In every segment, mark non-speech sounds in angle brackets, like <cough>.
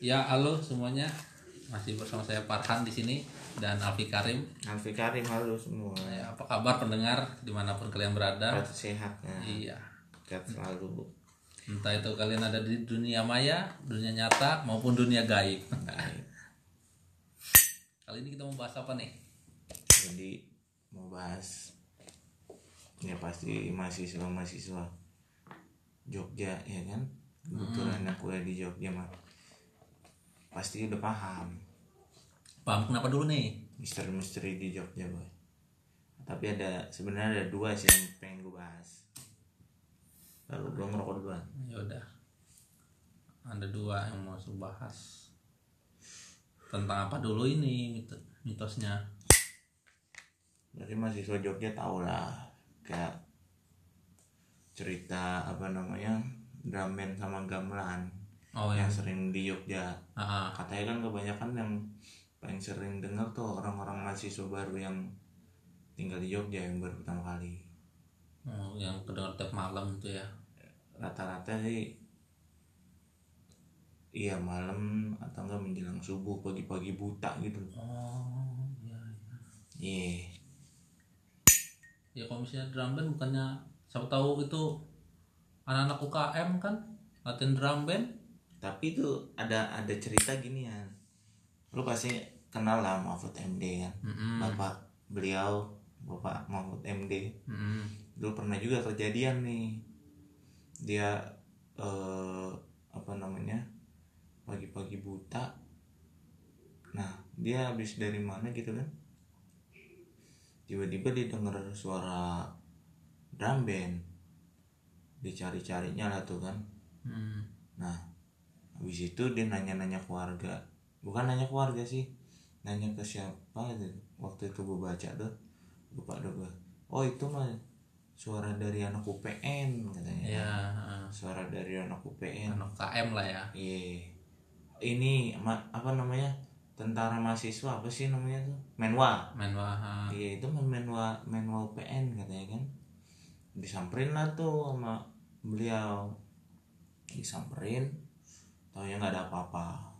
Ya, halo semuanya. Masih bersama saya Farhan di sini dan Alfi Karim. Alfi Karim halo semua. Ya, apa kabar pendengar di mana pun kalian berada? Sehat sehat ya. Iya. Sehat selalu. Entah itu kalian ada di dunia maya, dunia nyata maupun dunia gaib. <laughs> Kali ini kita mau bahas apa nih? Jadi mau bahas ya pasti mahasiswa mahasiswa Jogja ya kan. Kebetulan aku kuliah di Jogja mah pasti udah paham Paham kenapa dulu nih? misteri-misteri di Jogja boy. Tapi ada sebenarnya ada dua sih yang pengen gue bahas. Lalu gue ngerokok duluan. Ya udah. Ada dua yang mau saya bahas. Tentang apa dulu ini mit- mitosnya? Berarti mahasiswa Jogja tau lah kayak cerita apa namanya drum band sama gamelan Oh yang yang sering di Jogja. Ah, ah. Katanya kan kebanyakan yang paling sering denger tuh orang-orang mahasiswa baru yang tinggal di Jogja yang baru pertama kali. Oh, yang kedengar tiap malam itu ya. Rata-rata sih iya malam atau enggak menjelang subuh pagi-pagi buta gitu. Oh, iya. iya. Iya. Ya kalau misalnya drum band bukannya siapa tahu itu anak-anak UKM kan latihan drum band. Tapi itu ada ada cerita gini ya. Lu pasti kenal lah Mahfud MD kan. Mm-mm. Bapak beliau Bapak Mahfud MD Mm-mm. dulu pernah juga kejadian nih dia eh, apa namanya pagi-pagi buta nah dia habis dari mana gitu kan tiba-tiba dia dengar suara drum band dicari-carinya lah tuh kan Mm. nah habis itu dia nanya-nanya keluarga bukan nanya keluarga sih. Nanya ke siapa waktu itu gue baca tuh lupa deh gue oh itu mah suara dari anak UPN katanya. Ya, suara dari anak UPN anak UKM lah ya. iya. Ini ma- apa namanya tentara mahasiswa apa sih namanya tuh? Menwa. Ah. iya itu men- menwa menwa UPN katanya kan. Disamperin lah tuh sama beliau. Disamperin taunya nggak ada apa-apa.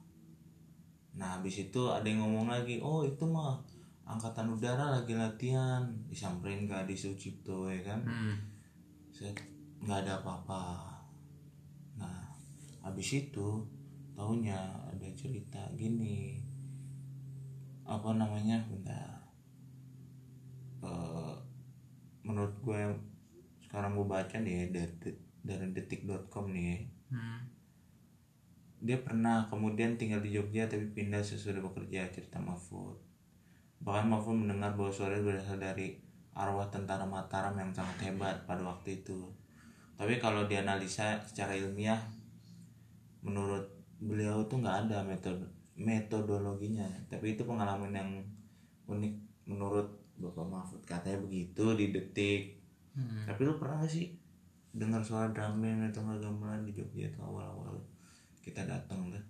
Nah habis itu ada yang ngomong lagi oh itu mah angkatan udara lagi latihan disamperin ke Adi Sucipto ya kan? Hmm. Set, nggak ada apa-apa. Nah habis itu taunya ada cerita gini. Apa namanya? Bentar. Eh, menurut gue sekarang gue baca nih ya dari dari detik.com nih ya, Hmm. Dia pernah kemudian tinggal di Jogja tapi pindah sesudah bekerja cerita Mahfud. Bahkan Mahfud mendengar bahwa suara berasal dari arwah tentara Mataram yang sangat hebat pada waktu itu. Tapi kalau dianalisa secara ilmiah menurut beliau tuh nggak ada metode metodologinya. Tapi itu pengalaman yang unik menurut Bapak Mahfud. Katanya begitu di detik. Hmm. tapi lu pernah gak sih dengar suara drum band atau nggak gamelan di Jogja itu awal-awal kita datang tuh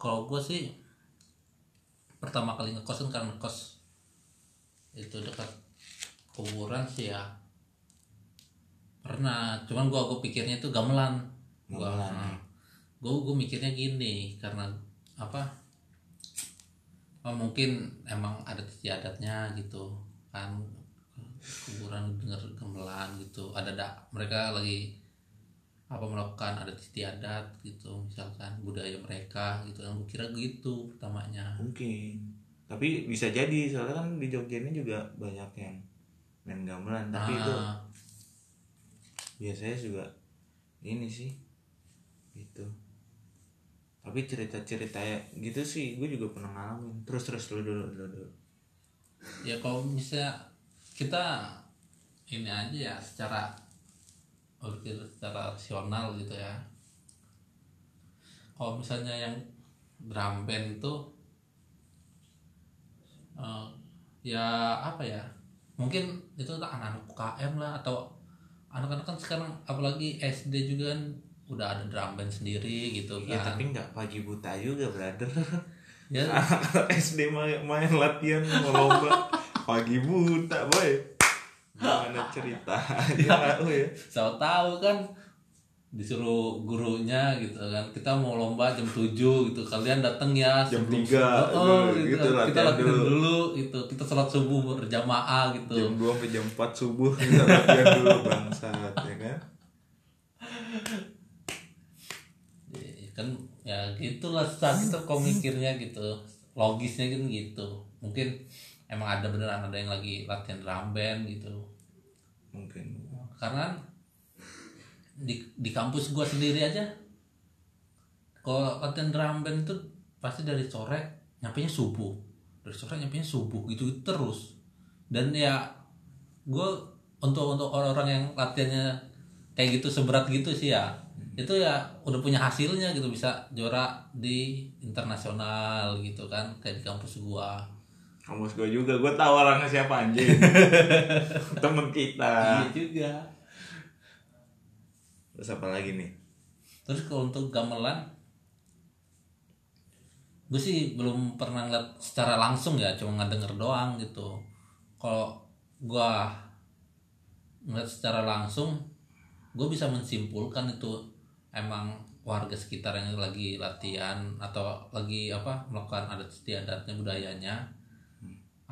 Kalau gue sih pertama kali ngekos kan karena ngekos itu dekat kuburan sih ya. Pernah, cuman gua gua pikirnya itu gamelan. Ya. gua gua mikirnya gini karena apa? Oh, mungkin emang ada istiadatnya gitu kan kuburan denger gamelan gitu ada dak mereka lagi apa melakukan adat istiadat gitu misalkan budaya mereka gitu yang gue kira gitu pertamanya. Mungkin. Tapi bisa jadi soalnya kan di Jogja ini juga banyak yang main gamelan tapi itu Ah, biasanya juga ini sih gitu. Tapi cerita-cerita ya gitu sih gue juga pernah ngalamin. Terus terus dulu dulu dulu, dulu. ya kalau misalnya kita ini aja ya secara berpikir secara rasional gitu ya. Kalau misalnya yang drum band itu eh, ya apa ya mungkin itu anak-anak UKM lah atau anak-anak kan sekarang apalagi SD juga kan udah ada drum band sendiri gitu ya kan. tapi nggak pagi buta juga brother. Ya. <laughs> SD main, main latihan mau lomba. Pagi buta boy gimana cerita? <laughs> Ya tahu ya. Saya tahu kan disuruh gurunya gitu kan. Kita mau lomba jam 7 gitu. Kalian datang ya Jam tiga, oh, gitu, gitu, gitu, kita latihan dulu. dulu. gitu. Kita sholat subuh berjamaah gitu. Jam 2 sampai jam 4 subuh kita latihan dulu <laughs> bangsat ya kan? Ya, kan ya gitulah. Saat itu kau mikirnya gitu. Logisnya kan gitu. Mungkin emang ada beneran ada yang lagi latihan drum band gitu. Mungkin. Karena di di kampus gua sendiri aja kalau latihan drum band itu pasti dari sore nyampe subuh. Dari sore nyampe subuh gitu, terus. Dan ya gue untuk untuk orang-orang yang latihannya kayak gitu seberat gitu sih ya itu ya udah punya hasilnya gitu. Bisa juara di internasional gitu kan kayak di kampus gua kampus gue juga. Gue tahu orangnya siapa anjing. <laughs> Temen kita. Iya juga. Terus apa lagi nih? Terus kalau untuk gamelan gue sih belum pernah ngeliat secara langsung ya cuma ngedenger doang gitu. Kalau gue ngeliat secara langsung gue bisa mensimpulkan itu emang warga sekitar yang lagi latihan atau lagi apa melakukan adat istiadatnya budayanya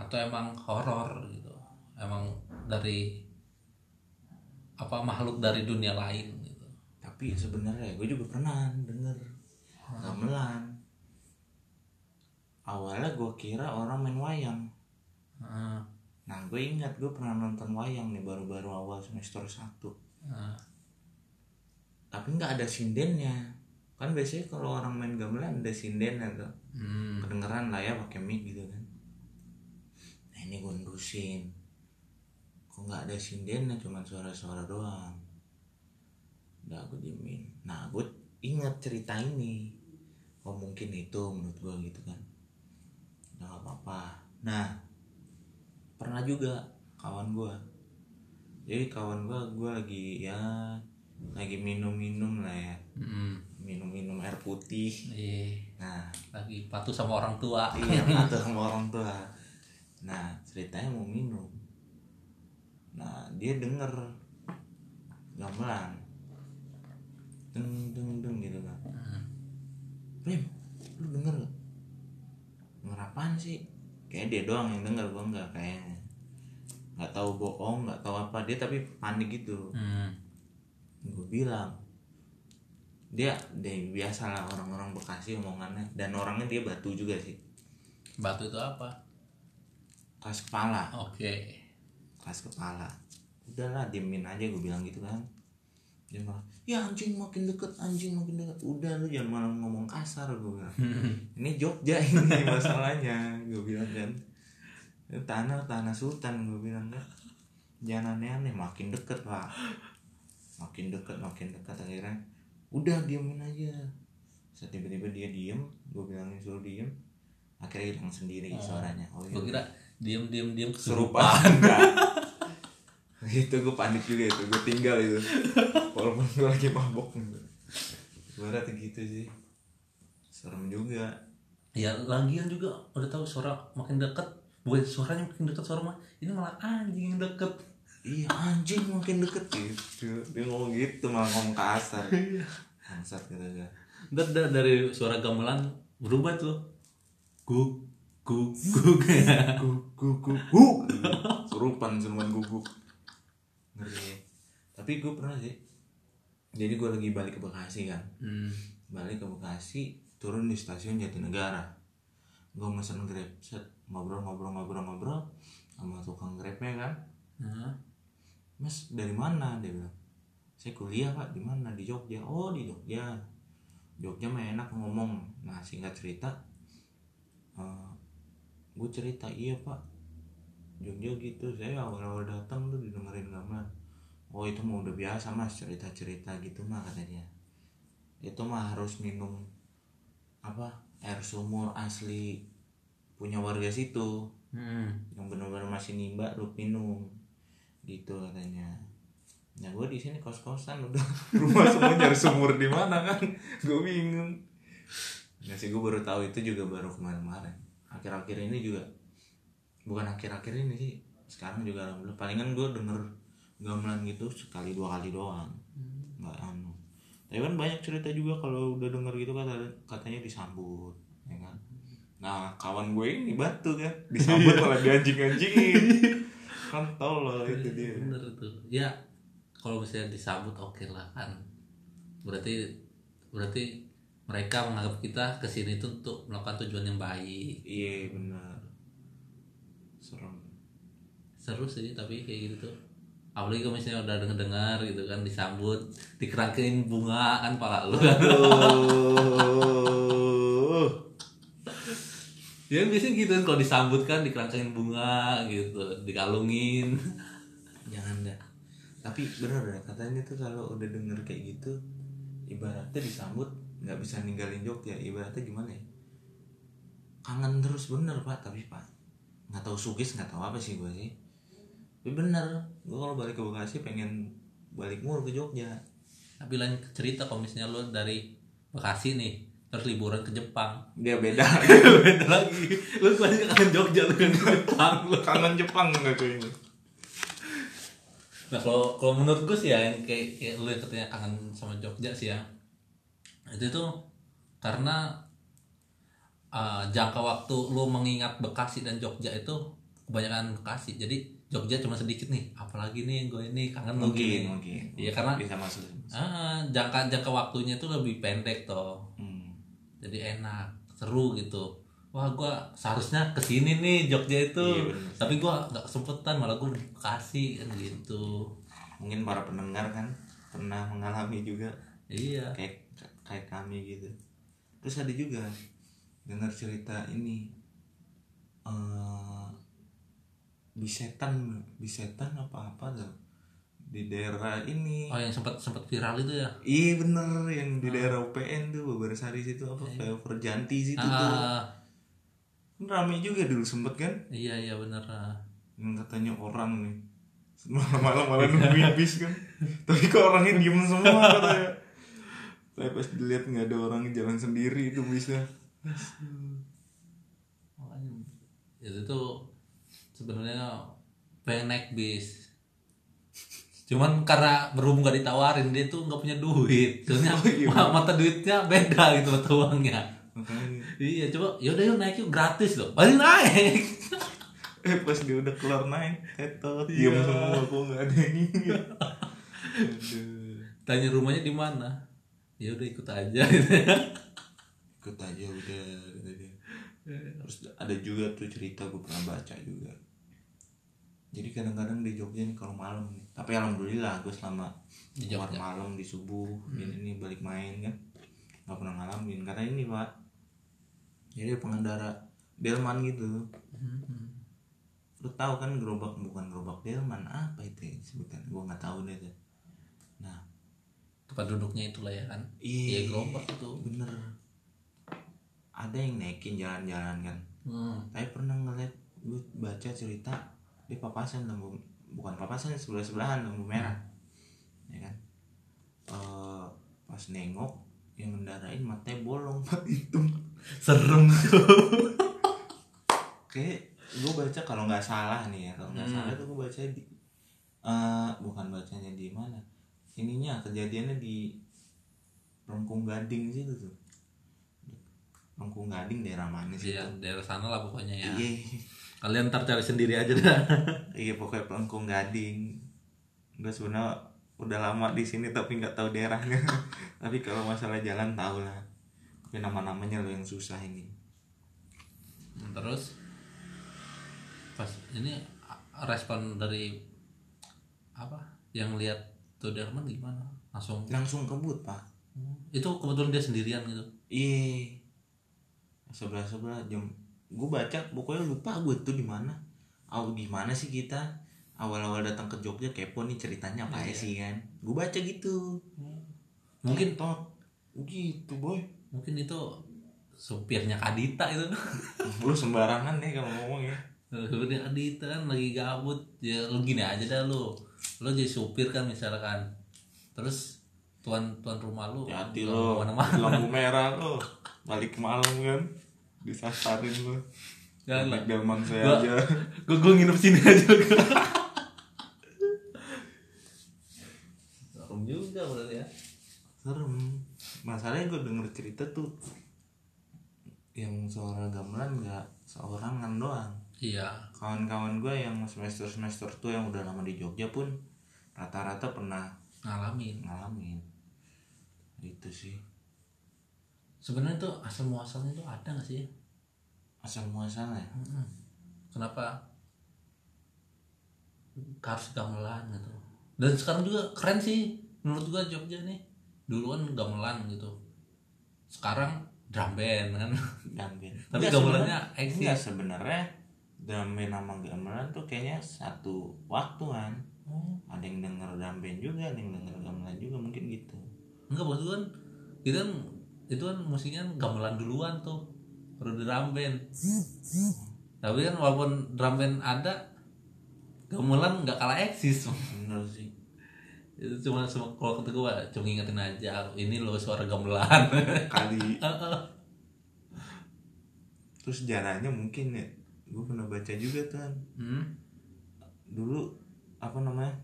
atau emang horor gitu. Emang dari apa makhluk dari dunia lain gitu. Tapi sebenarnya gue juga pernah denger gamelan. Awalnya gue kira orang main wayang. Heeh. nah gue ingat gue pernah nonton wayang nih baru-baru awal semester 1 Heeh. tapi nggak ada sindennya. Kan biasanya kalau orang main gamelan ada sindennya tuh. Hmm. kedengeran lah ya pakai mic gitu kan nah ini gue nerusin kok nggak ada sindennya cuma suara-suara doang. Udah gue diemin nah gue ingat cerita ini. Oh mungkin itu menurut gue gitu kan. Udah nggak apa-apa. Nah pernah juga kawan gue jadi kawan gue gue lagi ya lagi minum-minum lah ya. Minum-minum air putih. Iya, nah. Lagi patuh sama orang tua. iya patuh <laughs> sama orang tua nah ceritanya mau minum. Nah dia denger. Gamelan. Deng deng deng gitu kan. Prim lu denger gak? Denger apaan sih? Kayak dia doang yang denger gua nggak kayaknya. Nggak tahu bohong nggak tahu apa. Dia tapi panik gitu. Hmm. gue bilang dia dia biasa lah orang-orang Bekasi omongannya. Dan orangnya dia batu juga sih. Batu itu apa? Keras kepala. Oke. keras kepala. Udahlah diemin aja gue bilang gitu kan. Dia malah ya anjing makin deket anjing makin deket. Udah lu jangan malah ngomong kasar gue bilang. <laughs> Ini Jogja ini <laughs> masalahnya gue bilang kan. Tanah tanah sultan gue bilang kan. Jangan aneh-aneh makin deket pak. Makin deket makin dekat akhirnya. Udah diemin aja. Terus tiba-tiba dia diem gue bilangin suruh diem. Akhirnya hilang sendiri suaranya. Oh iya. Gue kira diem diem diem serupa <laughs> itu gue panik juga itu. Gue tinggal itu. Walaupun gue lagi mabok. Rata gitu sih. Serem juga. Ya lagian juga udah tahu suara makin dekat. Bukan suaranya makin dekat suara mah. Ini malah anjing yang deket. iya anjing makin deket gitu. Dia ngomong gitu malah ngomong kasar <laughs> bangsat gitu da- dari suara gamelan berubah tuh. Guk guk guk. guguk. <laughs> Guguk. Guk serupan serupan guguk. Ngeri. Tapi gue pernah sih. Jadi gue lagi balik ke Bekasi kan. Hmm. balik ke Bekasi turun di stasiun Jatinegara. Gue mesen grab set ngobrol ngobrol ngobrol ngobrol sama tukang grabnya kan. Nah, mas dari mana? Dia bilang saya kuliah pak. Di mana? Di Jogja. Oh di Jogja. Jogja mah enak ngomong. Nah singkat cerita gue cerita iya pak. Jogja gitu saya awal-awal datang tuh didengerin gamelan. Oh itu mah udah biasa mas cerita-cerita gitu mah katanya itu mah harus minum apa air sumur asli punya warga situ hmm. yang benar-benar masih nimba lu minum gitu katanya. Nah gue di sini kos kosan udah. <laughs> Rumah semua nyari sumur di mana kan? Gue bingung. Nah sih gue baru tahu itu juga baru kemarin-kemarin akhir-akhir ini juga. Bukan akhir-akhir ini sih sekarang juga alhamdulillah. Palingan gue denger gamelan gitu sekali dua kali doang. Nggak anu. Tapi kan banyak cerita juga kalau udah denger gitu kata katanya disambut ya kan? Nah kawan gue ini batu kan disambut <laughs> malah dianjing-anjingin. <laughs> Kan tolol itu dia. bener itu ya kalau misalnya disambut oke lah kan. Berarti berarti mereka menganggap kita ke sini tuh untuk melakukan tujuan yang baik. Iya benar. Serem. Seru sih tapi kayak gitu. Tuh apalagi kalau misalnya udah denger dengar gitu kan disambut dikerangkin bunga kan pala lu. Kan ya biasanya gitu kan kalau disambut kan dikerangkin bunga gitu dikalungin. Jangan dah. Tapi bener dah katanya tuh kalau udah denger kayak gitu ibaratnya disambut nggak bisa ninggalin Jogja ibaratnya gimana ya? Kangen terus bener pak. Tapi pak nggak tahu sugis nggak tahu apa sih gue sih. Tapi bener gue kalau balik ke Bekasi pengen balik mulu ke Jogja. Tapi lain cerita kalau misalnya lu dari Bekasi nih terus liburan ke Jepang. Dia beda. <laughs> Beda lagi. Lu kan kangen Jogja lu kan ke Jepang. Lu <laughs> kangen Jepang nggak tuh ini? Nah kalau kalau menurut gue sih ya yang kayak, kayak lu yang katanya kangen sama Jogja sih ya itu tuh karena uh, jangka waktu lu mengingat Bekasi dan Jogja itu kebanyakan Bekasi. Jadi Jogja cuma sedikit nih. Apalagi nih gue ini kangen mungkin gini. mungkin. Iya, karena- bisa masuk. ah jangka jangka waktunya tuh lebih pendek toh. Hmm. jadi enak seru gitu. Wah gua seharusnya ke sini nih Jogja itu. Iya, bener. tapi gua nggak kesempetan malah gua di Bekasi kan gitu. Mungkin para pendengar kan pernah mengalami juga. Iya. Kayak kayak kami gitu. Terus ada juga dengar cerita ini eh bisetan bisetan apa apa tuh? Di daerah ini. Oh yang sempat sempat viral itu ya? Iya bener yang di daerah UPN tuh Babarsari situ apa flyover Janti situ tuh ah. Kan rame juga dulu sempet kan? Iya iya bener ah. yang katanya orang nih. Malam-malam malah nungguin bis kan. Tapi kok orangnya diem semua katanya tapi pas dilihat nggak ada orang jalan sendiri itu bisnya Makanya, itu tuh sebenarnya pengen naik bis. Cuman karena berhubung gak ditawarin dia tuh nggak punya duit. Soalnya ma- mata duitnya beda gitu mata uangnya. Makanya. Iya coba yaudah yuk naik yuk gratis loh. Balik naik. <laughs> Eh pas dia udah kelar naik tetot. Diem semua kok nggak ada yang ingat <laughs> tanya rumahnya di mana ya udah ikut aja ikut aja udah kata dia. terus ada juga tuh cerita gue pernah baca juga. Jadi kadang-kadang di Jogja nih kalau malam nih tapi alhamdulillah gue selama Di keluar Jogja. malam di subuh ini nih balik main kan nggak pernah ngalamin. Karena ini pak jadi pengendara delman gitu. Lu tahu kan gerobak bukan gerobak delman apa itu ya sebutan gue nggak tahu deh tuh. nah tempat duduknya itulah ya kan? Iya gerobak itu. bener. Ada yang naikin jalan-jalan kan? Hmm. tapi pernah ngeliat gue baca cerita di papasan lampu bukan papasan sebelah sebelahan lampu merah. Ya kan? Eh, pas nengok yang ngendarain matanya bolong <laughs> itu. Serem. Tuh kayak gue baca kalau nggak salah nih ya kalau nggak Hmm. salah tuh gue baca di eh, bukan bacanya ininya kejadiannya di Lengkung Gading situ tuh. Lengkung Gading daerah mana sih iya daerah sana lah pokoknya ya. Iya. Kalian ntar cari sendiri aja dah. <laughs> Iya pokoknya Pelengkung Gading. Gue sebenarnya udah lama di sini tapi nggak tahu daerahnya. <laughs> Tapi kalau masalah jalan tahu lah. Tapi nama-namanya lo yang susah ini. Terus? Pas ini respon dari apa? Yang lihat tuh Delman gimana? Langsung? Langsung kebut pak. Itu kebetulan dia sendirian gitu. Iya. Sebelah sebelah jam gue baca pokoknya lupa gue tuh di mana. Oh gimana sih kita? Awal-awal datang ke Jogja kepo nih ceritanya apa ya sih kan? Gue baca gitu. Mungkin top gitu boy. Mungkin itu supirnya Kadita itu. <laughs> Lu sembarangan nih kalau ngomong ya. Supirnya Kadita kan lagi gabut. Ya lu gini aja dah lu lu jadi supir kan misalkan. Terus tuan tuan rumah lu hati lo. lampu <laughs> merah lo. Balik malam kan. Disasarin lo. Jangan lah. balik delman saya Gua- aja. <laughs> gue gue nginep sini aja <laughs> serem juga berarti ya. Serem. Masalahnya gue denger cerita tuh yang suara gamelan nggak seorangan doang iya. Kawan-kawan gue yang semester semester tuh yang udah lama di Jogja pun rata-rata pernah ngalamin. ngalamin. Itu sih. Sebenarnya tuh asal muasalnya tuh ada nggak sih? Asal muasalnya? Mm-mm. kenapa? Harus gamelan gitu. Dan sekarang juga keren sih menurut gua Jogja nih. Dulu kan gamelan gitu. Sekarang drum band kan. Drum band. Tapi gamelannya eksis. sebenarnya drum band sama gamelan tuh kayaknya satu waktu kan? Ada yang denger drum band juga ada yang denger gamelan juga mungkin gitu. Enggak maksud kan itu kan itu kan musiknya kan gamelan duluan tuh baru drum band. Tapi kan walaupun drum band ada gamelan nggak kalah eksis. Bener sih. Itu cuma kalau kata gue cuma ngingetin aja ini loh suara gamelan. Kali. <laughs> Terus sejarahnya mungkin ya gue pernah baca juga tuh kan hmm? dulu apa namanya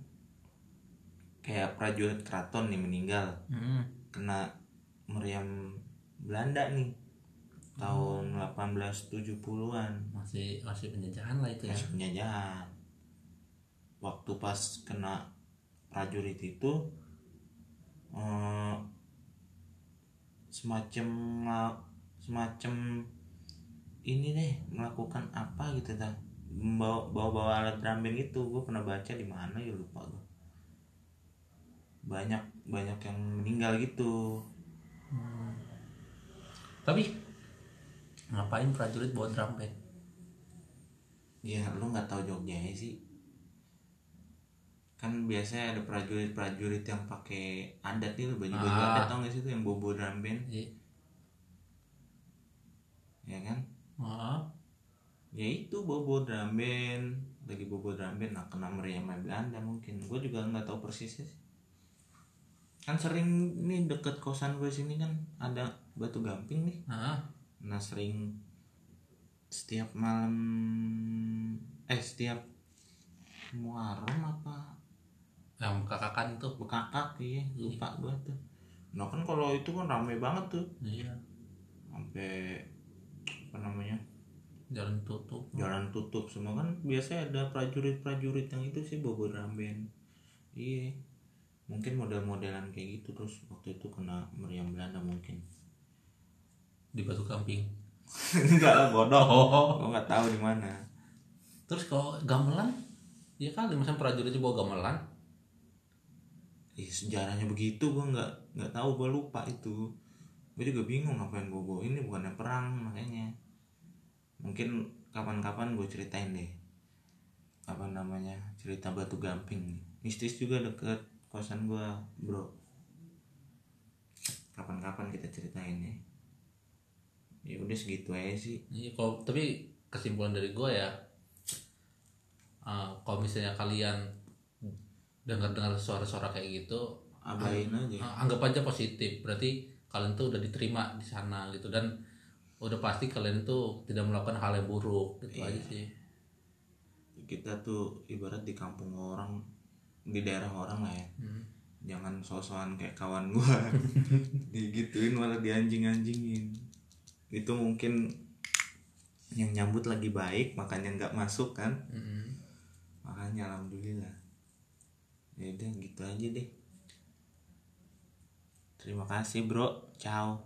kayak prajurit keraton nih meninggal. Hmm. kena meriam Belanda nih tahun 1870-an masih masih penjajahan lah itu ya. Masih penjajahan. Waktu pas kena prajurit itu eh, semacam semacam ini deh melakukan apa gitu dah bawa bawa bawa alat drum band itu gue pernah baca di mana ya lupa gue banyak banyak yang meninggal gitu. Tapi ngapain prajurit bawa drum band? Ya lu nggak tahu Jogja ya sih. Kan biasanya ada prajurit-prajurit yang pakai adat nih baju baju Ah. adat tau gak sih tuh yang bobo drum band? Iya. ya kan Oh. ya itu bobo drum band lagi bobo drum band nah kena meriam Belanda mungkin. Gue juga nggak tahu persisnya sih. Kan sering nih deket kosan gue sini kan ada batu gamping nih. Ah. nah sering setiap malam eh setiap Muharram apa? Yang kakakan itu bekakak iya. lupa gua tuh. Nah kan kalau itu kan rame banget tuh. Iya. Sampai apa namanya? Jalan tutup. Jalan tutup. Semua kan biasanya ada prajurit-prajurit yang itu sih bobo ramben. Iya. Mungkin model-modelan kayak gitu terus waktu itu kena meriam Belanda mungkin. Di batu kamping. <laughs> Enggak lah bodoh. Oh. Gua nggak tahu di mana. Terus kalau gamelan? Ya kali misalnya prajurit itu bawa gamelan? Ih, sejarahnya begitu gua nggak nggak tahu gua lupa itu. Gue juga bingung ngapain bobo ini bukannya perang makanya mungkin kapan-kapan gue ceritain deh. Apa namanya? Cerita batu gamping. Mistis juga deket kosan gua bro. Kapan-kapan kita ceritain ya. Ya udah segitu aja sih. Iya, kalau tapi kesimpulan dari gue ya, uh, kalau misalnya kalian dengar-dengar suara-suara kayak gitu, abain aja. uh, anggap aja positif. Berarti kalian tuh udah diterima di sana gitu. Dan udah pasti kalian tuh tidak melakukan hal yang buruk gitu Iya. aja sih. kita tuh ibarat di kampung orang di daerah orang lah ya Hmm. jangan sosokan kayak kawan gua <laughs> digituin malah dianjing-anjingin itu mungkin yang nyambut lagi baik makanya nggak masuk kan Mm-mm. makanya alhamdulillah ya udah gitu aja deh terima kasih bro ciao